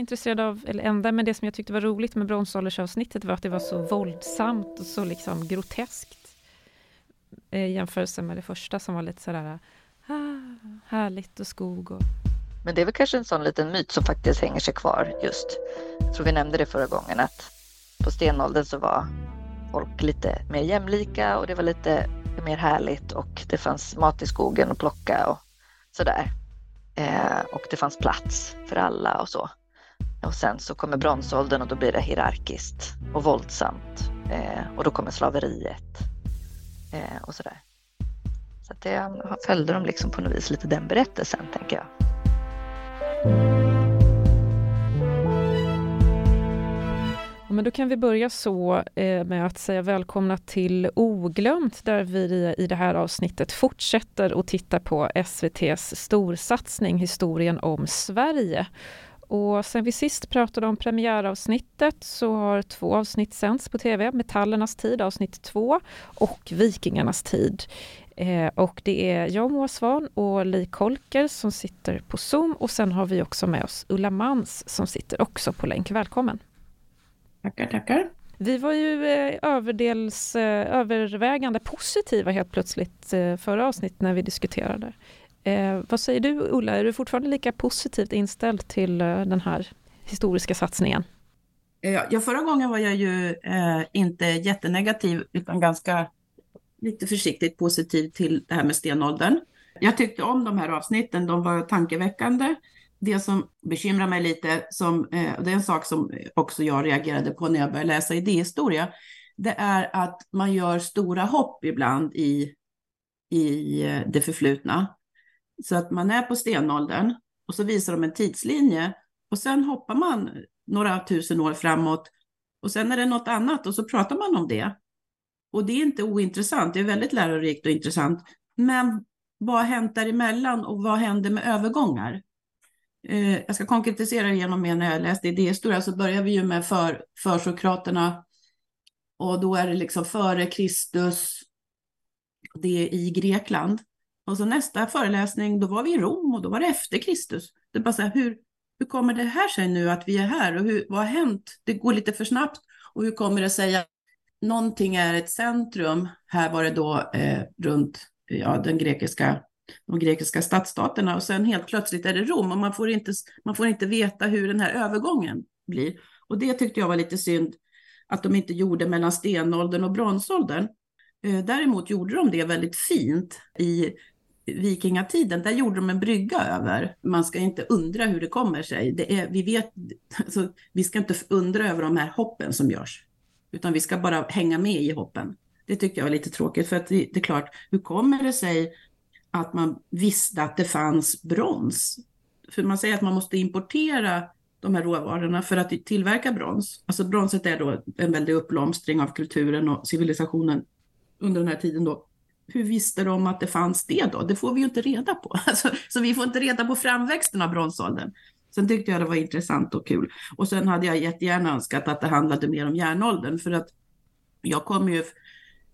intresserad av, eller enda, men det som jag tyckte var roligt med bronsåldersavsnittet var att det var så våldsamt och så liksom groteskt. Eh, I jämförelse med det första som var lite sådär ah, härligt och skog och men det är väl kanske en sån liten myt som faktiskt hänger sig kvar just. Jag tror vi nämnde det förra gången att på stenåldern så var folk lite mer jämlika och det var lite mer härligt och det fanns mat i skogen att plocka och sådär. Eh, och det fanns plats för alla och så. Och sen så kommer bronsåldern och då blir det hierarkiskt och våldsamt. Eh, och då kommer slaveriet eh, och sådär. Så att det eh, följde de liksom på något vis lite den berättelsen tänker jag. men då kan vi börja så eh, med att säga välkomna till Oglömt där vi i det här avsnittet fortsätter att titta på SVTs storsatsning Historien om Sverige. Och sen vi sist pratade om premiäravsnittet så har två avsnitt sänds på tv. Metallernas tid, avsnitt två och Vikingarnas tid. Eh, och det är jag, Moa Svan och Li Kolker som sitter på Zoom och sen har vi också med oss Ulla Mans som sitter också på länk. Välkommen! Tackar, tackar! Vi var ju eh, överdels, eh, övervägande positiva helt plötsligt eh, förra avsnittet när vi diskuterade. Eh, vad säger du Ulla, är du fortfarande lika positivt inställd till eh, den här historiska satsningen? Eh, ja, förra gången var jag ju eh, inte jättenegativ utan ganska lite försiktigt positiv till det här med stenåldern. Jag tyckte om de här avsnitten, de var tankeväckande. Det som bekymrar mig lite, som, eh, det är en sak som också jag reagerade på när jag började läsa idéhistoria, det är att man gör stora hopp ibland i, i eh, det förflutna. Så att man är på stenåldern och så visar de en tidslinje och sen hoppar man några tusen år framåt och sen är det något annat och så pratar man om det. Och det är inte ointressant, det är väldigt lärorikt och intressant. Men vad har hänt däremellan och vad händer med övergångar? Eh, jag ska konkretisera det genom mer när jag läste idéhistoria så börjar vi ju med för, försokraterna och då är det liksom före Kristus, det är i Grekland. Och så nästa föreläsning, då var vi i Rom och då var det efter Kristus. Det är bara så här, hur, hur kommer det här sig nu att vi är här och hur, vad har hänt? Det går lite för snabbt och hur kommer det sig att någonting är ett centrum. Här var det då eh, runt ja, den grekiska, de grekiska stadsstaterna och sen helt plötsligt är det Rom och man får, inte, man får inte veta hur den här övergången blir. Och det tyckte jag var lite synd att de inte gjorde mellan stenåldern och bronsåldern. Eh, däremot gjorde de det väldigt fint i vikingatiden. Där gjorde de en brygga över. Man ska inte undra hur det kommer sig. Det är, vi, vet, alltså, vi ska inte undra över de här hoppen som görs utan vi ska bara hänga med i hoppen. Det tyckte jag var lite tråkigt, för att det, det är klart, hur kommer det sig att man visste att det fanns brons? För man säger att man måste importera de här råvarorna för att tillverka brons. Alltså bronset är då en väldig uppblomstring av kulturen och civilisationen under den här tiden då. Hur visste de att det fanns det då? Det får vi ju inte reda på. Alltså, så vi får inte reda på framväxten av bronsåldern. Sen tyckte jag det var intressant och kul. Och sen hade jag jättegärna önskat att det handlade mer om järnåldern för att jag kommer ju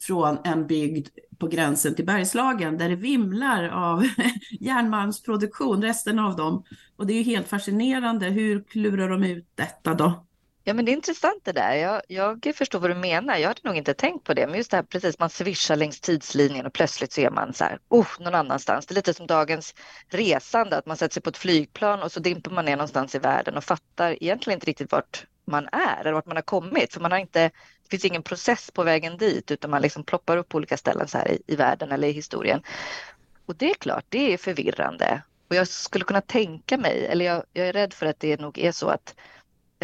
från en bygd på gränsen till Bergslagen där det vimlar av järnmalmsproduktion, resten av dem. Och det är ju helt fascinerande. Hur klurar de ut detta då? Ja, men det är intressant det där. Jag, jag förstår vad du menar. Jag hade nog inte tänkt på det, men just det här precis, man svischar längs tidslinjen och plötsligt så är man så här, oh, någon annanstans. Det är lite som dagens resande, att man sätter sig på ett flygplan och så dimper man ner någonstans i världen och fattar egentligen inte riktigt vart man är eller vart man har kommit, för man har inte, det finns ingen process på vägen dit, utan man liksom ploppar upp på olika ställen så här i, i världen eller i historien. Och det är klart, det är förvirrande. Och jag skulle kunna tänka mig, eller jag, jag är rädd för att det nog är så att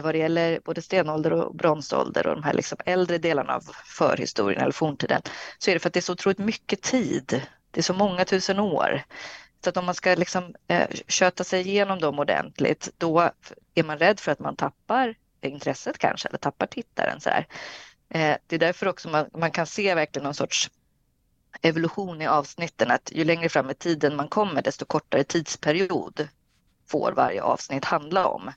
vad det gäller både stenålder och bronsålder och de här liksom äldre delarna av förhistorien eller forntiden så är det för att det är så otroligt mycket tid. Det är så många tusen år. Så att om man ska liksom, eh, köta sig igenom dem ordentligt då är man rädd för att man tappar intresset kanske eller tappar tittaren. Så eh, det är därför också man, man kan se verkligen någon sorts evolution i avsnitten att ju längre fram i tiden man kommer desto kortare tidsperiod får varje avsnitt handla om.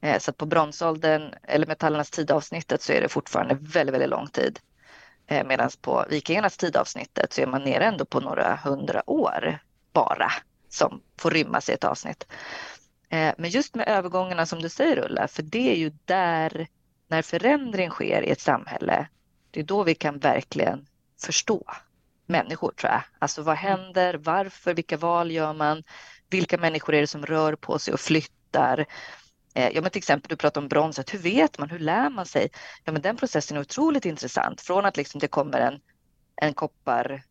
Eh, så att på bronsåldern eller metallernas tidavsnittet så är det fortfarande väldigt, väldigt lång tid. Eh, Medan på vikingarnas tidavsnittet så är man nere ändå på några hundra år bara som får rymmas i ett avsnitt. Eh, men just med övergångarna som du säger Ulla, för det är ju där när förändring sker i ett samhälle, det är då vi kan verkligen förstå människor tror jag. Alltså vad händer, varför, vilka val gör man, vilka människor är det som rör på sig och flyttar? Eh, ja, men till exempel, du pratar om bronset. Hur vet man? Hur lär man sig? Ja, men den processen är otroligt intressant. Från att liksom det kommer en, en koppar,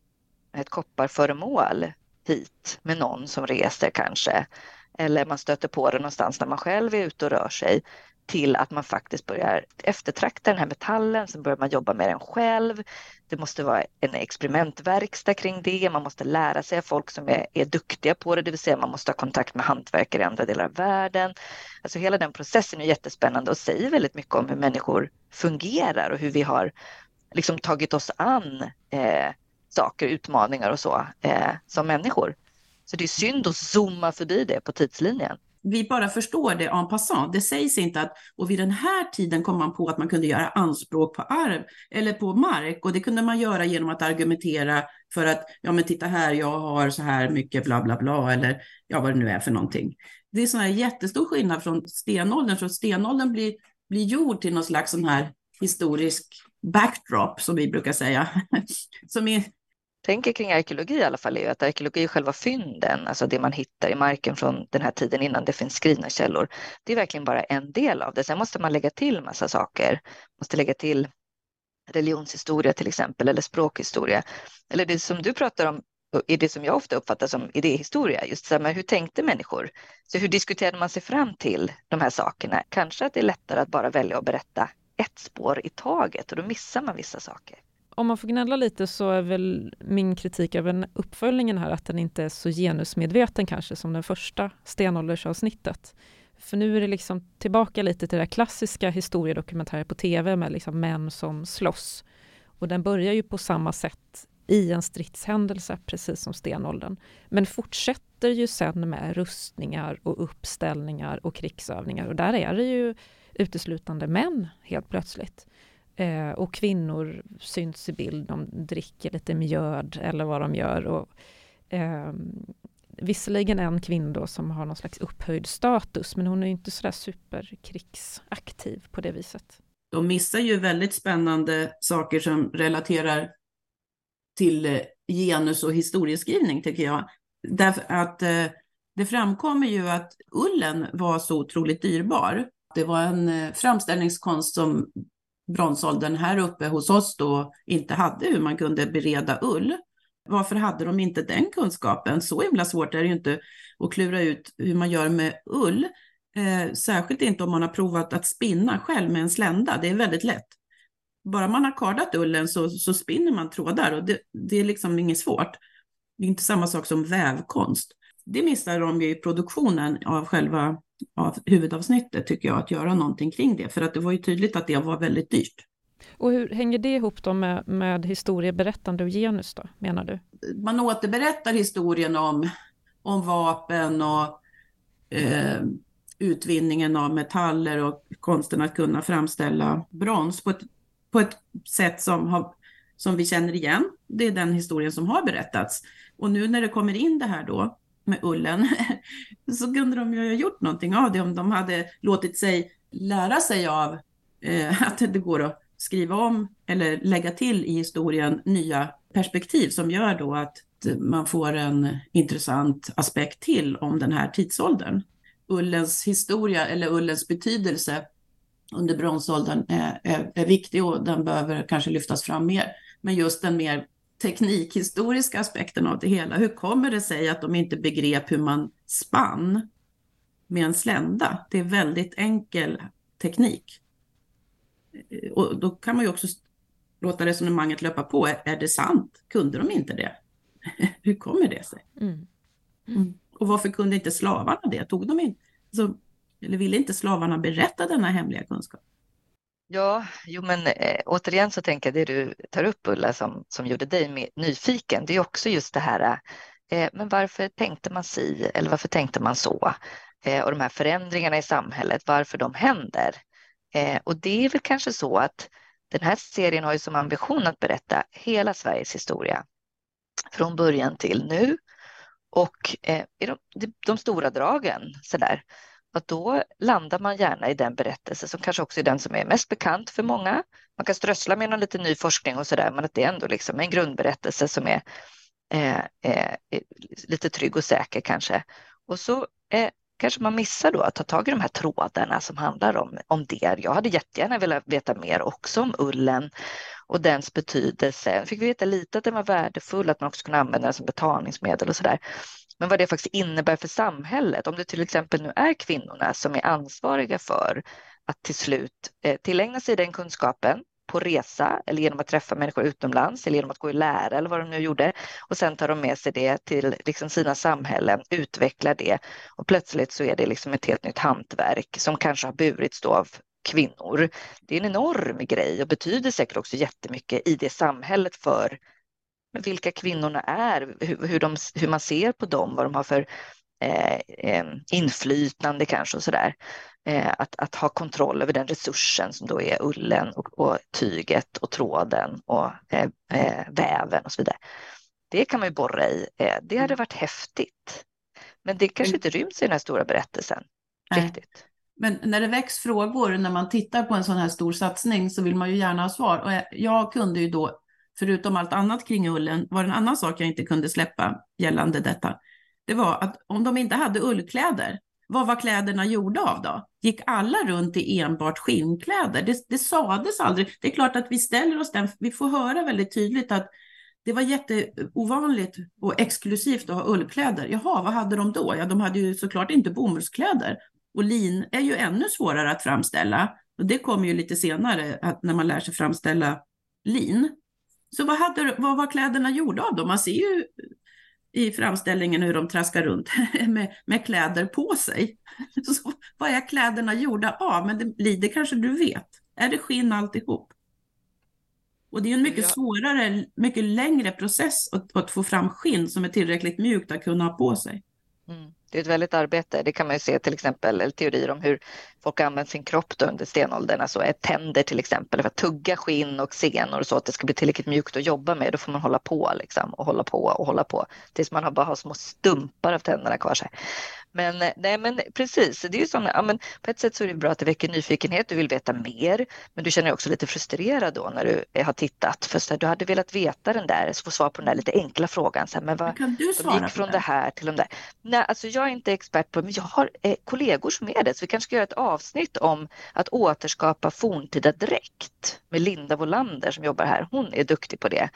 ett kopparföremål hit med någon som reser kanske. Eller man stöter på det någonstans när man själv är ute och rör sig till att man faktiskt börjar eftertrakta den här metallen, sen börjar man jobba med den själv. Det måste vara en experimentverkstad kring det, man måste lära sig av folk som är, är duktiga på det, det vill säga man måste ha kontakt med hantverkare i andra delar av världen. Alltså hela den processen är jättespännande och säger väldigt mycket om hur människor fungerar och hur vi har liksom tagit oss an eh, saker, utmaningar och så eh, som människor. Så det är synd att zooma förbi det på tidslinjen vi bara förstår det en passant. Det sägs inte att och vid den här tiden kom man på att man kunde göra anspråk på arv eller på mark och det kunde man göra genom att argumentera för att ja men titta här, jag har så här mycket bla bla bla eller ja vad det nu är för någonting. Det är sån här jättestor skillnad från stenåldern, så stenåldern blir, blir gjord till någon slags sån här historisk backdrop som vi brukar säga, som är tänker kring arkeologi i alla fall är ju att arkeologi är själva fynden, alltså det man hittar i marken från den här tiden innan det finns skrivna källor. Det är verkligen bara en del av det. Sen måste man lägga till massa saker. Man måste lägga till religionshistoria till exempel eller språkhistoria. Eller det som du pratar om är det som jag ofta uppfattar som idéhistoria. Just så här, men hur tänkte människor? Så hur diskuterade man sig fram till de här sakerna? Kanske att det är lättare att bara välja att berätta ett spår i taget och då missar man vissa saker om man får gnälla lite så är väl min kritik över uppföljningen här att den inte är så genusmedveten kanske som den första stenåldersavsnittet. För nu är det liksom tillbaka lite till det klassiska historiedokumentärer på tv med liksom män som slåss. Och den börjar ju på samma sätt i en stridshändelse, precis som stenåldern. Men fortsätter ju sen med rustningar och uppställningar och krigsövningar. Och där är det ju uteslutande män helt plötsligt. Eh, och kvinnor syns i bild, de dricker lite mjöd eller vad de gör. Och, eh, visserligen en kvinna då som har någon slags upphöjd status, men hon är inte sådär superkrigsaktiv på det viset. De missar ju väldigt spännande saker som relaterar till eh, genus och historieskrivning, tycker jag. Därför att eh, det framkommer ju att ullen var så otroligt dyrbar. Det var en eh, framställningskonst som bronsåldern här uppe hos oss då inte hade hur man kunde bereda ull. Varför hade de inte den kunskapen? Så himla svårt är det ju inte att klura ut hur man gör med ull. Eh, särskilt inte om man har provat att spinna själv med en slända. Det är väldigt lätt. Bara man har kardat ullen så, så spinner man trådar och det, det är liksom inget svårt. Det är inte samma sak som vävkonst. Det missar de ju i produktionen av själva av huvudavsnittet tycker jag, att göra någonting kring det. För att det var ju tydligt att det var väldigt dyrt. Och hur hänger det ihop då med, med historieberättande och genus då, menar du? Man återberättar historien om, om vapen och eh, utvinningen av metaller och konsten att kunna framställa brons på ett, på ett sätt som, har, som vi känner igen. Det är den historien som har berättats. Och nu när det kommer in det här då, med ullen, så kunde de ju ha gjort någonting av det om de hade låtit sig lära sig av eh, att det går att skriva om eller lägga till i historien nya perspektiv som gör då att man får en intressant aspekt till om den här tidsåldern. Ullens historia eller ullens betydelse under bronsåldern är, är, är viktig och den behöver kanske lyftas fram mer. Men just den mer teknikhistoriska aspekten av det hela. Hur kommer det sig att de inte begrep hur man spann med en slända? Det är väldigt enkel teknik. Och då kan man ju också låta resonemanget löpa på. Är det sant? Kunde de inte det? hur kommer det sig? Mm. Mm. Och varför kunde inte slavarna det? Tog de inte, alltså, eller ville inte slavarna berätta denna hemliga kunskap? Ja, jo men eh, återigen så tänker jag det du tar upp Ulla som, som gjorde dig nyfiken, det är också just det här, eh, men varför tänkte man si eller varför tänkte man så? Eh, och de här förändringarna i samhället, varför de händer. Eh, och det är väl kanske så att den här serien har ju som ambition att berätta hela Sveriges historia från början till nu och eh, i de, de, stora dragen så där, då landar man gärna i den berättelse som kanske också är den som är mest bekant för många. Man kan strössla med någon lite ny forskning och så där, men att det är ändå liksom en grundberättelse som är eh, eh, eh, lite trygg och säker kanske. Och så eh, kanske man missar då att ta tag i de här trådarna som handlar om, om det. Jag hade jättegärna velat veta mer också om ullen och dens betydelse. Fick vi veta lite att den var värdefull, att man också kunde använda den som betalningsmedel och så där. Men vad det faktiskt innebär för samhället, om det till exempel nu är kvinnorna som är ansvariga för att till slut eh, tillägna sig den kunskapen på resa eller genom att träffa människor utomlands eller genom att gå i lära eller vad de nu gjorde. Och sen tar de med sig det till liksom sina samhällen, utvecklar det och plötsligt så är det liksom ett helt nytt hantverk som kanske har burits då av kvinnor. Det är en enorm grej och betyder säkert också jättemycket i det samhället för vilka kvinnorna är, hur, hur, de, hur man ser på dem, vad de har för eh, eh inflytande kanske och sådär. Eh, att, att, ha kontroll över den resursen som då är ullen och, och tyget och tråden och eh, eh, väven och så vidare. Det kan man ju borra i. Eh, det hade mm. varit häftigt. Men det kanske inte ryms i den här stora berättelsen. Riktigt. Men när det väcks frågor när man tittar på en sån här stor satsning så vill man ju gärna ha svar. Och jag kunde ju då, förutom allt annat kring ullen, var det en annan sak jag inte kunde släppa gällande detta. Det var att om de inte hade ullkläder, vad var kläderna gjorda av då? Gick alla runt i enbart skinnkläder? Det, det sades aldrig. Det är klart att vi ställer oss den, vi får höra väldigt tydligt att det var jätteovanligt och exklusivt att ha ullkläder. Jaha, vad hade de då? Ja, de hade ju såklart inte bomullskläder. Och lin är ju ännu svårare att framställa. Och det kommer ju lite senare, att när man lär sig framställa lin. Så vad, hade, vad var kläderna gjorda av då? Man ser ju i framställningen hur de traskar runt med, med kläder på sig. Så vad är kläderna gjorda av? Men det, Lide kanske du vet. Är det skinn alltihop? Och det är en mycket ja. svårare, mycket längre process att, att, få fram skinn som är tillräckligt mjukt att kunna ha på sig. Mm. Det är ett väldigt arbete. Det kan man ju se till exempel teorier om hur folk använder sin kropp under stenåldern, alltså eh, tänder till exempel för att tugga skinn och senor så att det ska bli tillräckligt mjukt att jobba med. Då får man hålla på liksom, och hålla på och hålla på tills man bara har små stumpar av tänderna kvar sig. Men, eh, nej, men precis, det är ju såna, ja, men på ett sätt så är det bra att det väcker nyfikenhet, du vill veta mer, men du känner dig också lite frustrerad då när du eh, har tittat, för så här, du hade velat veta den där, få svar på den där lite enkla frågan, så här, men vad, kan du svara gick från det? det här till de där. Nej, alltså jag är inte expert på det, men jag har eh, kollegor som är det, så vi kanske ska göra ett avsnitt om att återskapa forntida dräkt med Linda Wolander som jobbar här. Hon är duktig på det.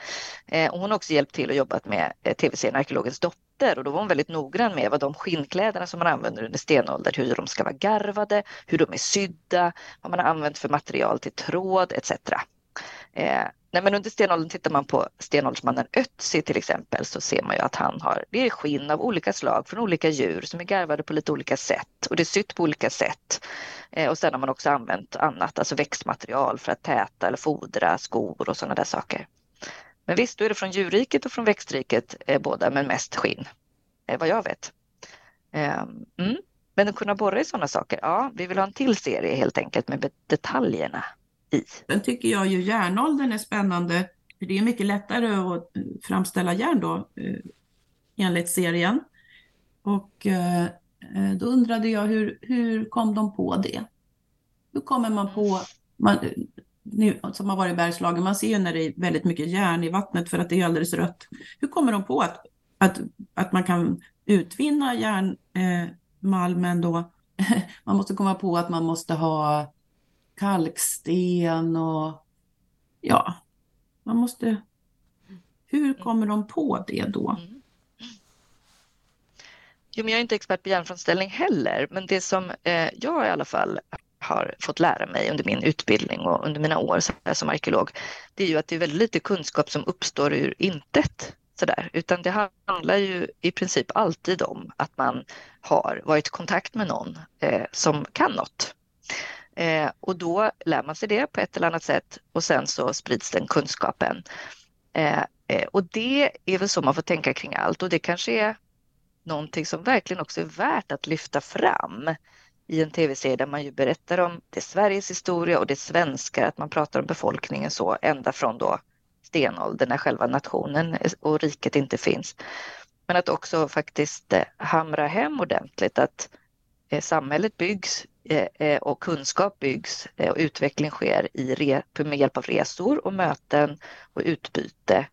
Eh, och hon har också hjälpt till och jobbat med eh, tv-serien Arkeologens dotter dotter och då var hon väldigt noggrann med vad de skinnkläderna som man använder under stenålder, hur de ska vara garvade, hur de är sydda, vad man har använt för material till tråd etc. Eh, nej men under stenåldern tittar man på stenåldersmannen Ötzi till exempel så ser man ju att han har, det är skinn av olika slag från olika djur som är garvade på lite olika sätt och det är sytt på olika sätt. Eh, och sen har man också använt annat, alltså växtmaterial för att täta eller fodra skor och sådana där saker. Men visst, då är det från djurriket och från växtriket eh, båda, men mest skinn, eh, vad jag vet. Eh, mm. Men att kunna borra i sådana saker, ja, vi vill ha en till serie helt enkelt med detaljerna i. Sen tycker jag ju järnåldern är spännande, för det är mycket lättare att eh, framställa järn då, eh, enligt serien. Och eh, då undrade jag hur, hur kom de på det? Hur kommer man på, man, nu, som har varit i Bergslagen, man ser ju när det är väldigt mycket järn i vattnet för att det är alldeles rött. Hur kommer de på att, att, att man kan utvinna järnmalmen eh, då? man måste komma på att man måste ha kalksten och ja, man måste... Hur kommer de på det då? Mm. Jo, men jag är inte expert på järnframställning heller, men det som eh, jag i alla fall har fått lära mig under min utbildning och under mina år som arkeolog, det är ju att det är väldigt lite kunskap som uppstår ur intet. Sådär. Utan det handlar ju i princip alltid om att man har varit i kontakt med någon eh, som kan något. Eh, och då lär man sig det på ett eller annat sätt och sen så sprids den kunskapen. Eh, eh och det är väl så man får tänka kring allt och det kanske är någonting som verkligen också är värt att lyfta fram i en tv-serie där man ju berättar om det Sveriges historia och det svenska, att man pratar om befolkningen så ända från då stenåldern när själva nationen och riket inte finns. Men att också faktiskt eh, hamra hem ordentligt att eh, samhället byggs eh, och kunskap byggs och utveckling sker i, med hjälp av resor och möten och utbyte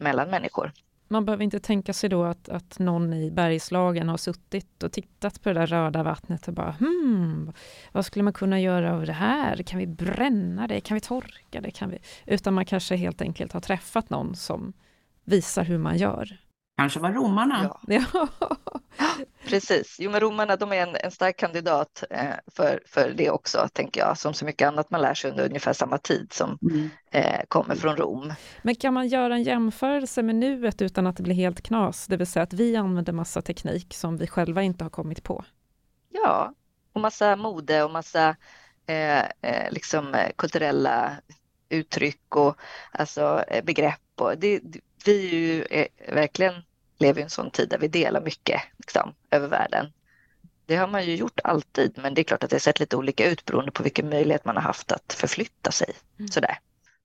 mellan människor. Man behöver inte tänka sig då att, att någon i Bergslagen har suttit och tittat på det där röda vattnet och bara hmm, vad skulle man kunna göra av det här? Kan vi bränna det? Kan vi torka det? Kan vi? Utan man kanske helt enkelt har träffat någon som visar hur man gör. Kanske var romarna. Ja. ja. Precis, jo men romarna de är en, en stark kandidat eh, för, för det också, tänker jag, som så mycket annat man lär sig under ungefär samma tid som mm. eh, kommer från Rom. Men kan man göra en jämförelse med nuet utan att det blir helt knas, det vill säga att vi använder massa teknik som vi själva inte har kommit på? Ja, och massa mode och massa eh, eh liksom eh, kulturella uttryck och alltså eh, begrepp. Och det, vi är ju verkligen lever i en sån tid där vi delar mycket liksom, över världen. Det har man ju gjort alltid, men det är klart att det har sett lite olika ut beroende på vilken möjlighet man har haft att förflytta sig. Mm. Sådär.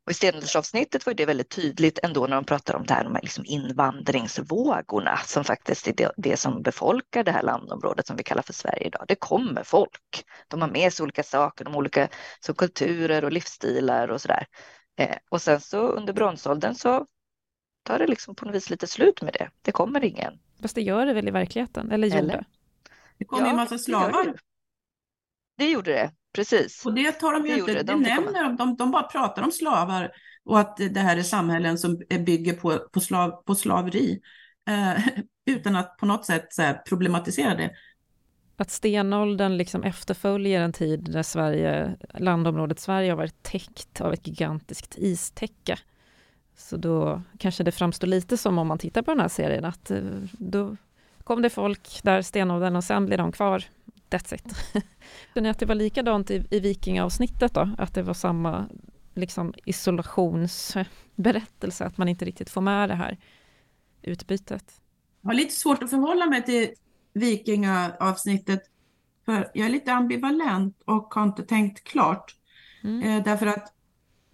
Och I stenåldersavsnittet var det väldigt tydligt ändå när de pratar om det här med liksom invandringsvågorna som faktiskt är det, det, som befolkar det här landområdet som vi kallar för Sverige idag. Det kommer folk. De har med sig olika saker, de olika så kulturer och livsstilar och sådär. Eh, och sen så under bronsåldern så tar det liksom på något vis lite slut med det. Det kommer ingen. Fast det gör det väl i verkligheten, eller gjorde? Eller? Det kom ja, en massa slavar. Det, det gjorde det, precis. Och det tar de ju det inte, det. De, nämner de, de, de bara pratar om slavar och att det här är samhällen som bygger på, på, slav, på slaveri. Eh, utan att på något sätt så problematisera det. Att stenåldern liksom efterföljer en tid där Sverige, landområdet Sverige har varit täckt av ett gigantiskt istäcke. Så då kanske det framstår lite som om man tittar på den här serien att eh, då kom det folk där stenåldern och sen blir de kvar. That's it. Känner ni att det var likadant i, i vikingaavsnittet då? Att det var samma liksom isolationsberättelse, att man inte riktigt får med det här utbytet? Jag har lite svårt att förhålla mig till vikingaavsnittet, för jag är lite ambivalent och har inte tänkt klart. Mm. Eh, därför att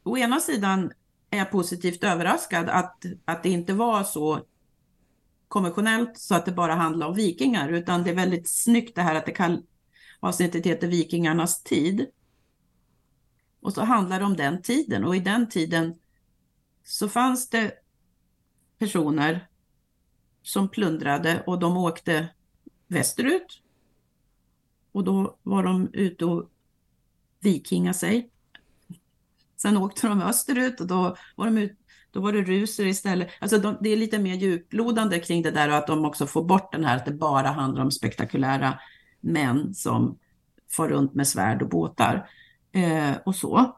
å ena sidan är jag positivt överraskad att, att det inte var så konventionellt så att det bara handlar om vikingar, utan det är väldigt snyggt det här att det kan, avsnittet heter Vikingarnas tid. Och så handlar det om den tiden och i den tiden så fanns det personer som plundrade och de åkte västerut. Och då var de ute och vikinga sig. Sen åkte de österut och då var, de ut, då var det ruser istället. Alltså de, det är lite mer djuplodande kring det där och att de också får bort den här att det bara handlar om spektakulära män som far runt med svärd och båtar eh, och så.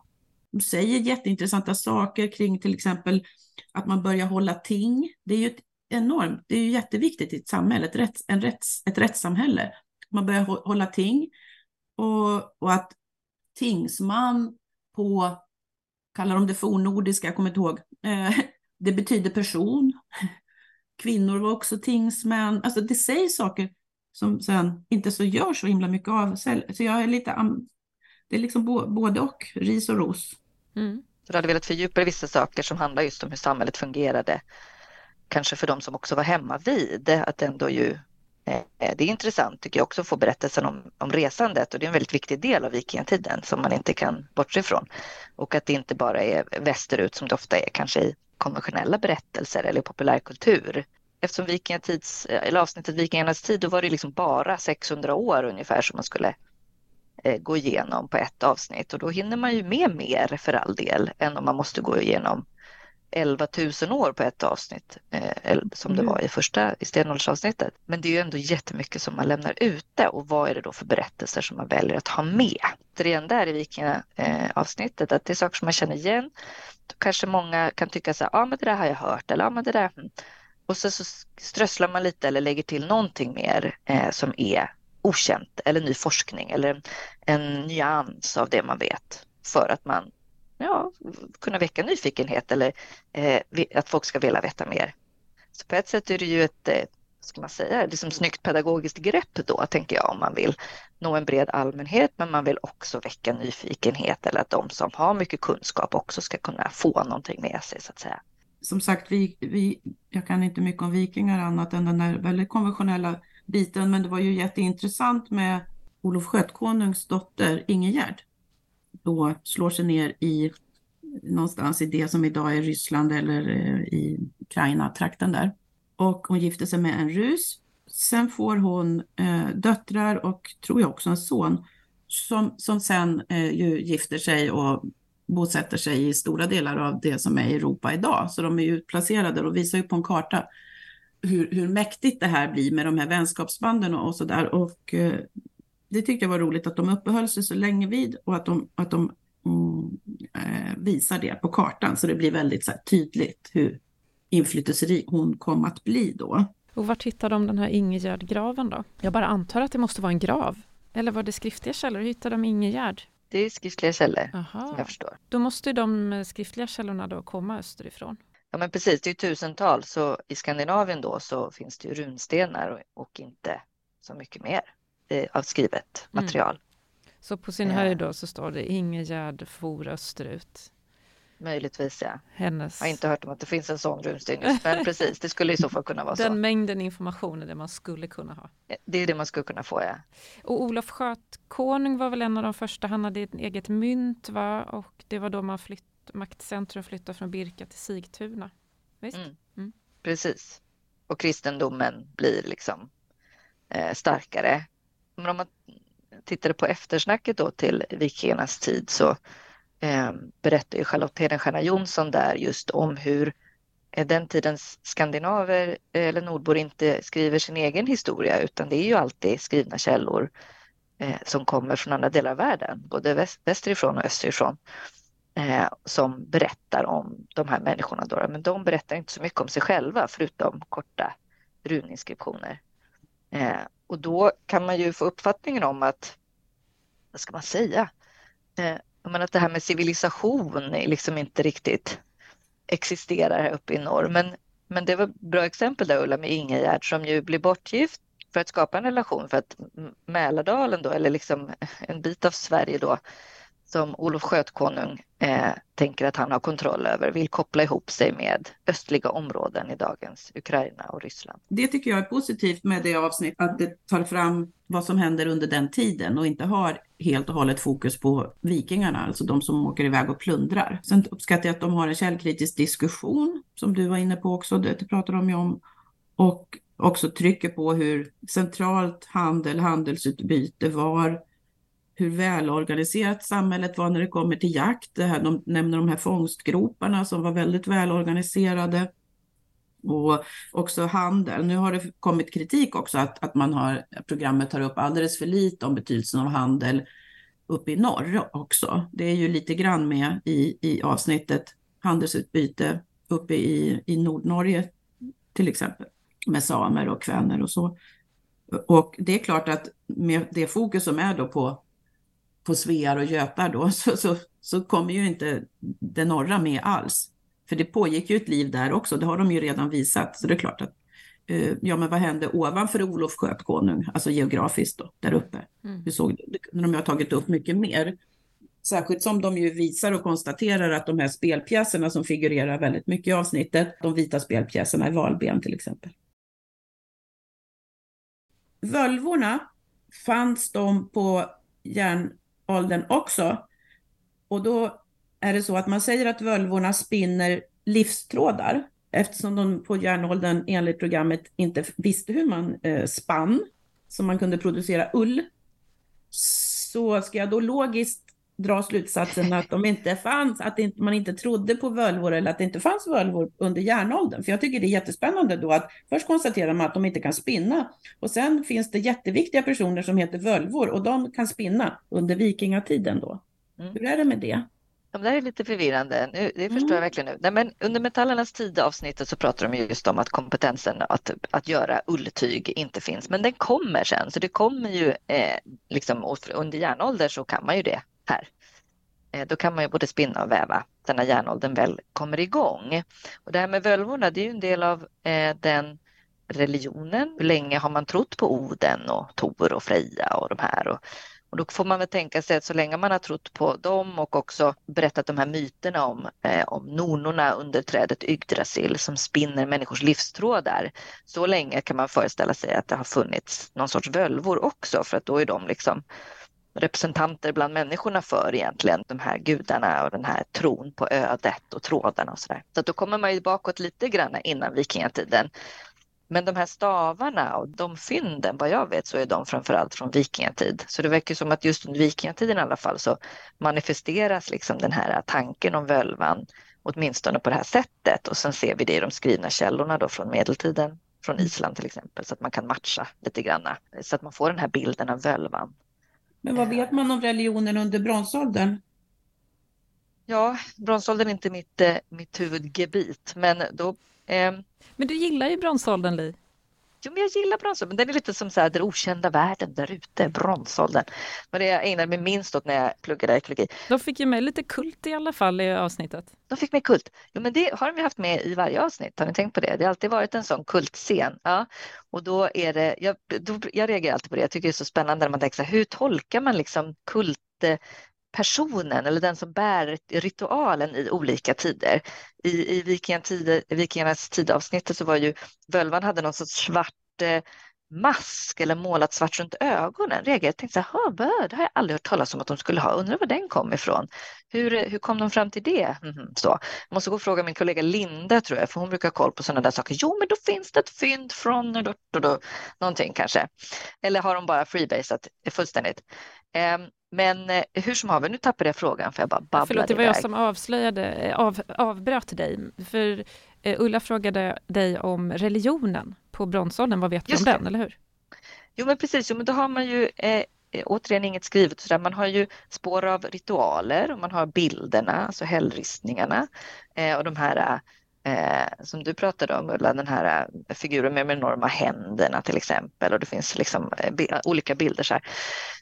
De säger jätteintressanta saker kring till exempel att man börjar hålla ting. Det är ju ett enormt, det är ju jätteviktigt i ett samhälle, ett, rätts, en rätts, ett rättssamhälle. Man börjar hålla ting och, och att tingsman på kallar de det fornnordiska, jag kommer inte ihåg. Eh, det betyder person. Kvinnor var också tingsmän. Alltså det säger saker som sen inte så gör så himla mycket av. Så jag är lite, det är liksom både och, ris och ros. Mm. Så du hade velat fördjupa vissa saker som handlar just om hur samhället fungerade. Kanske för de som också var hemma vid, att ändå ju Eh, det är intressant tycker jag också att få berättelsen om, om resandet och det är en väldigt viktig del av vikingatiden som man inte kan bortse ifrån. Och att det inte bara är västerut som det ofta är kanske i konventionella berättelser eller populärkultur. Eftersom vikingatids, eh, eller avsnittet Vikingarnas tid, då var det liksom bara 600 år ungefär som man skulle eh, gå igenom på ett avsnitt och då hinner man ju med mer för all del än om man måste gå igenom 11 000 år på ett avsnitt eh, som det mm. var i första i stenåldersavsnittet. Men det är ju ändå jättemycket som man lämnar ute och vad är det då för berättelser som man väljer att ha med? Återigen där i vikingaavsnittet att det är saker som man känner igen. Då kanske många kan tycka så här, ja men det där har jag hört eller ja men det där. Hmm. Och sen så strösslar man lite eller lägger till någonting mer eh, som är okänt eller ny forskning eller en nyans av det man vet för att man ja, kunna väcka nyfikenhet eller eh, att folk ska vilja veta mer. Så på ett sätt är det ju ett eh, ska man säga, liksom snyggt pedagogiskt grepp då, tänker jag, om man vill nå en bred allmänhet, men man vill också väcka nyfikenhet eller att de som har mycket kunskap också ska kunna få någonting med sig, så att säga. som sagt, vi, vi, jag kan inte mycket om vikingar annat än den där väldigt konventionella biten, men det var ju jätteintressant med Olof Skötkonungs dotter Ingegärd. Då slår sig ner i någonstans i det som idag är Ryssland eller eh, i Ukraina-trakten där. Och hon gifter sig med en rus. Sen får hon eh, döttrar och tror jag också en son som, som sen eh, ju gifter sig och bosätter sig i stora delar av det som är Europa idag. Så de är utplacerade och visar ju på en karta hur, hur mäktigt det här blir med de här vänskapsbanden och, och så där. Och eh, det tyckte jag var roligt att de uppehöll sig så länge vid och att de, att de mm, eh, visar det på kartan så det blir väldigt så här, tydligt hur inflytelserik hon kom att bli då. Och vart hittade de den här Ingegärd-graven då? Jag bara antar att det måste vara en grav. Eller var det skriftliga källor? Hur hittade de Ingegärd? Det är skriftliga källor, Aha. jag förstår. Då måste de skriftliga källorna då komma österifrån. Ja, men precis. Det är tusentals. Så i Skandinavien då så finns det ju runstenar och inte så mycket mer eh, av skrivet mm. material. Mm. Så på sin höjd då så står det Ingegärd for österut. Möjligtvis ja. Hennes... Jag har inte hört om att det finns en sån runsten just, men precis, det skulle i så fall kunna vara Den så. Den mängden information är det man skulle kunna ha. Det är det man skulle kunna få ja. Och Olof Skötkonung var väl en av de första, han hade ett eget mynt va? Och det var då man flytt, maktcentrum flyttade från Birka till Sigtuna. Visst? Mm. Mm. Precis. Och kristendomen blir liksom eh, starkare. Men om man tittar på eftersnacket då till vikingarnas tid så eh, berättar ju Charlotte Hedenstierna Jonsson där just om hur eh, den tidens skandinaver eller nordbor inte skriver sin egen historia utan det är ju alltid skrivna källor eh, som kommer från andra delar av världen, både väst, västerifrån och österifrån, eh, som berättar om de här människorna. Då. Men de berättar inte så mycket om sig själva förutom korta runinskriptioner. Eh, och då kan man ju få uppfattningen om att, vad ska man säga, eh, men att det här med civilisation liksom inte riktigt existerar här uppe i norr. Men, men det var ett bra exempel där Ulla med Ingegärd som ju blir bortgift för att skapa en relation för att Mälardalen då, eller liksom en bit av Sverige då, som Olof Skötkonung eh, tänker att han har kontroll över vill koppla ihop sig med östliga områden i dagens Ukraina och Ryssland. Det tycker jag är positivt med det avsnitt, att det tar fram vad som händer under den tiden och inte har helt och hållet fokus på vikingarna, alltså de som åker iväg och plundrar. Sen uppskattar jag att de har en källkritisk diskussion, som du var inne på också, det pratar de ju om, och också trycker på hur centralt handel, handelsutbyte var, hur välorganiserat samhället var när det kommer till jakt. Det här, de nämner de här fångstgroparna som var väldigt välorganiserade. Och också handel. Nu har det kommit kritik också att, att man har, programmet tar upp alldeles för lite om betydelsen av handel uppe i norr också. Det är ju lite grann med i, i avsnittet handelsutbyte uppe i, i Nordnorge till exempel med samer och kväner och så. Och det är klart att med det fokus som är då på på svear och götar då, så, så, så kommer ju inte det norra med alls. För det pågick ju ett liv där också, det har de ju redan visat. Så det är klart att, eh, ja men vad hände ovanför Olof skötkonung, alltså geografiskt då, där uppe? Mm. Hur såg det? De har tagit upp mycket mer. Särskilt som de ju visar och konstaterar att de här spelpjäserna som figurerar väldigt mycket i avsnittet, de vita spelpjäserna i Valben till exempel. Völvorna fanns de på järn åldern också. Och då är det så att man säger att völvorna spinner livstrådar eftersom de på järnåldern enligt programmet inte visste hur man eh, spann, så man kunde producera ull. Så ska jag då logiskt dra slutsatsen att de inte fanns, att man inte trodde på völvor eller att det inte fanns völvor under järnåldern. För jag tycker det är jättespännande då att först konstaterar man att de inte kan spinna och sen finns det jätteviktiga personer som heter völvor och de kan spinna under vikingatiden då. Mm. Hur är det med det? Det där är lite förvirrande. Nu, det förstår mm. jag verkligen nu. Nej, men under metallernas tid avsnittet så pratar de just om att kompetensen att, att göra ulltyg inte finns. Men den kommer sen, så det kommer ju eh, liksom under järnålder så kan man ju det här. Eh, då kan man ju både spinna och väva sen när järnåldern väl kommer igång. Och det här med völvorna, det är ju en del av eh, den religionen. Hur länge har man trott på Oden och Tor och Freja och de här? Och, Och då får man väl tänka sig att så länge man har trott på dem och också berättat de här myterna om, eh, om nornorna under trädet Yggdrasil som spinner människors livstrådar. Så länge kan man föreställa sig att det har funnits någon sorts völvor också för att då är de liksom representanter bland människorna för egentligen de här gudarna och den här tron på ödet och trådarna och sådär. Så så då kommer man ju bakåt lite grann innan vikingatiden. Men de här stavarna och de fynden, vad jag vet, så är de framförallt från vikingatid. Så det verkar som att just under vikingatiden i alla fall så manifesteras liksom den här tanken om völvan åtminstone på det här sättet och sen ser vi det i de skrivna källorna då från medeltiden, från Island till exempel, så att man kan matcha lite grann så att man får den här bilden av völvan men vad vet man om religionen under bronsåldern? Ja, bronsåldern är inte mitt, eh, mitt huvudgebit, men då... Eh... Men du gillar ju bronsåldern, Li. Jo, men jag gillar bronsåldern, men den är lite som så här, den okända världen där ute, bronsåldern. Men det jag ägnade mig minst åt när jag pluggade ekologi. De fick ju med lite kult i alla fall i avsnittet. De fick med kult. Jo, men det har vi haft med i varje avsnitt. Har ni tänkt på det? Det har alltid varit en sån kultscen. Ja. Och då är det, jag, då, jag reagerar alltid på det. Jag tycker det är så spännande när man tänker så här, hur tolkar man liksom kult personen eller den som bär ritualen i olika tider. I, i vikingarnas tidavsnittet så var ju völvan hade någon sorts svart eh, mask eller målat svart runt ögonen. Jag tänkte så här, det har jag aldrig hört talas om att de skulle ha. Undrar var den kom ifrån. Hur, hur kom de fram till det? Mm, så. Jag måste gå och fråga min kollega Linda tror jag, för hon brukar ha koll på sådana där saker. Jo, men då finns det ett fynd från då, då, då, någonting kanske. Eller har de bara freebasat fullständigt? Um, men eh, hur som haver, nu tappade jag frågan för jag bara babblade Förlåt, det var iväg. jag som avslöjade, eh, av, avbröt dig. För eh, Ulla frågade dig om religionen på bronsåldern. Vad vet du om det. den, eller hur? Jo, men precis. Jo, men då har man ju eh, återigen inget skrivet. Så där. Man har ju spår av ritualer och man har bilderna, alltså hällristningarna eh, och de här eh, som du pratade om Ulla, den här eh, figuren med de enorma händerna till exempel och det finns liksom eh, olika bilder. Så här.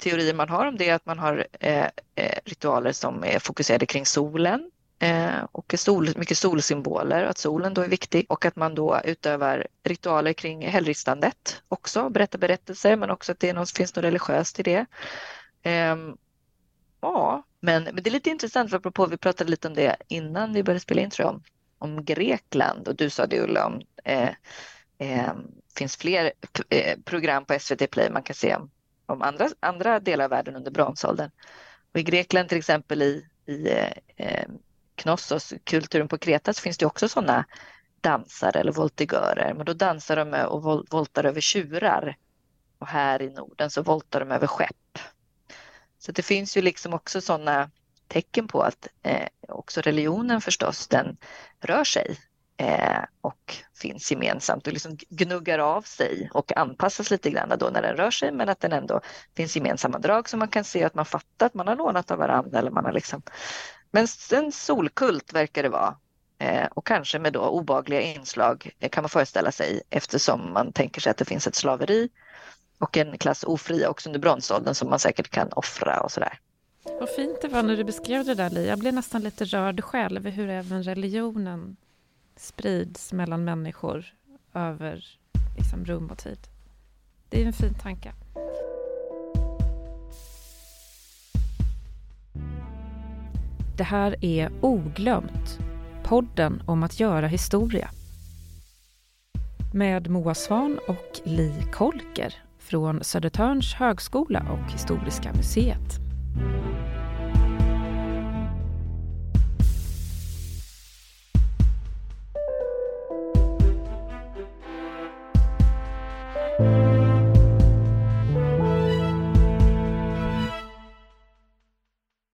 Teorier man har om det är att man har eh, eh ritualer som är fokuserade kring solen eh, och sol, mycket solsymboler, att solen då är viktig och att man då utövar ritualer kring hällristandet också, berättar berättelser men också att det något, finns något religiöst i det. Ehm, ja, men, men det är lite intressant, för apropå vi pratade lite om det innan vi började spela in tror jag, om Grekland och du sa det Ulla om eh, eh, finns fler eh, program på SVT Play man kan se om, om andra, andra delar av världen under bronsåldern. Och I Grekland till exempel i, i eh, eh Knossos, kulturen på Kreta, så finns det också sådana dansare eller voltigörer. Men då dansar de och vol voltar över tjurar. Och här i Norden så voltar de över skepp. Så det finns ju liksom också sådana tecken på att eh, också religionen förstås, den rör sig eh, och finns gemensamt och liksom gnuggar av sig och anpassas lite grann då när den rör sig men att den ändå finns gemensamma drag så man kan se att man fattar att man har lånat av varandra eller man har liksom men en solkult verkar det vara eh, och kanske med då obagliga inslag eh, kan man föreställa sig eftersom man tänker sig att det finns ett slaveri och en klass ofria också under bronsåldern som man säkert kan offra och sådär. Vad fint det var när du beskrev det där, Li. Jag blev nästan lite rörd själv hur även religionen sprids mellan människor över liksom, rum och tid. Det är en fin tanke. Det här är Oglömt, podden om att göra historia. Med Moa Svan och Li Kolker från Södertörns högskola och Historiska museet.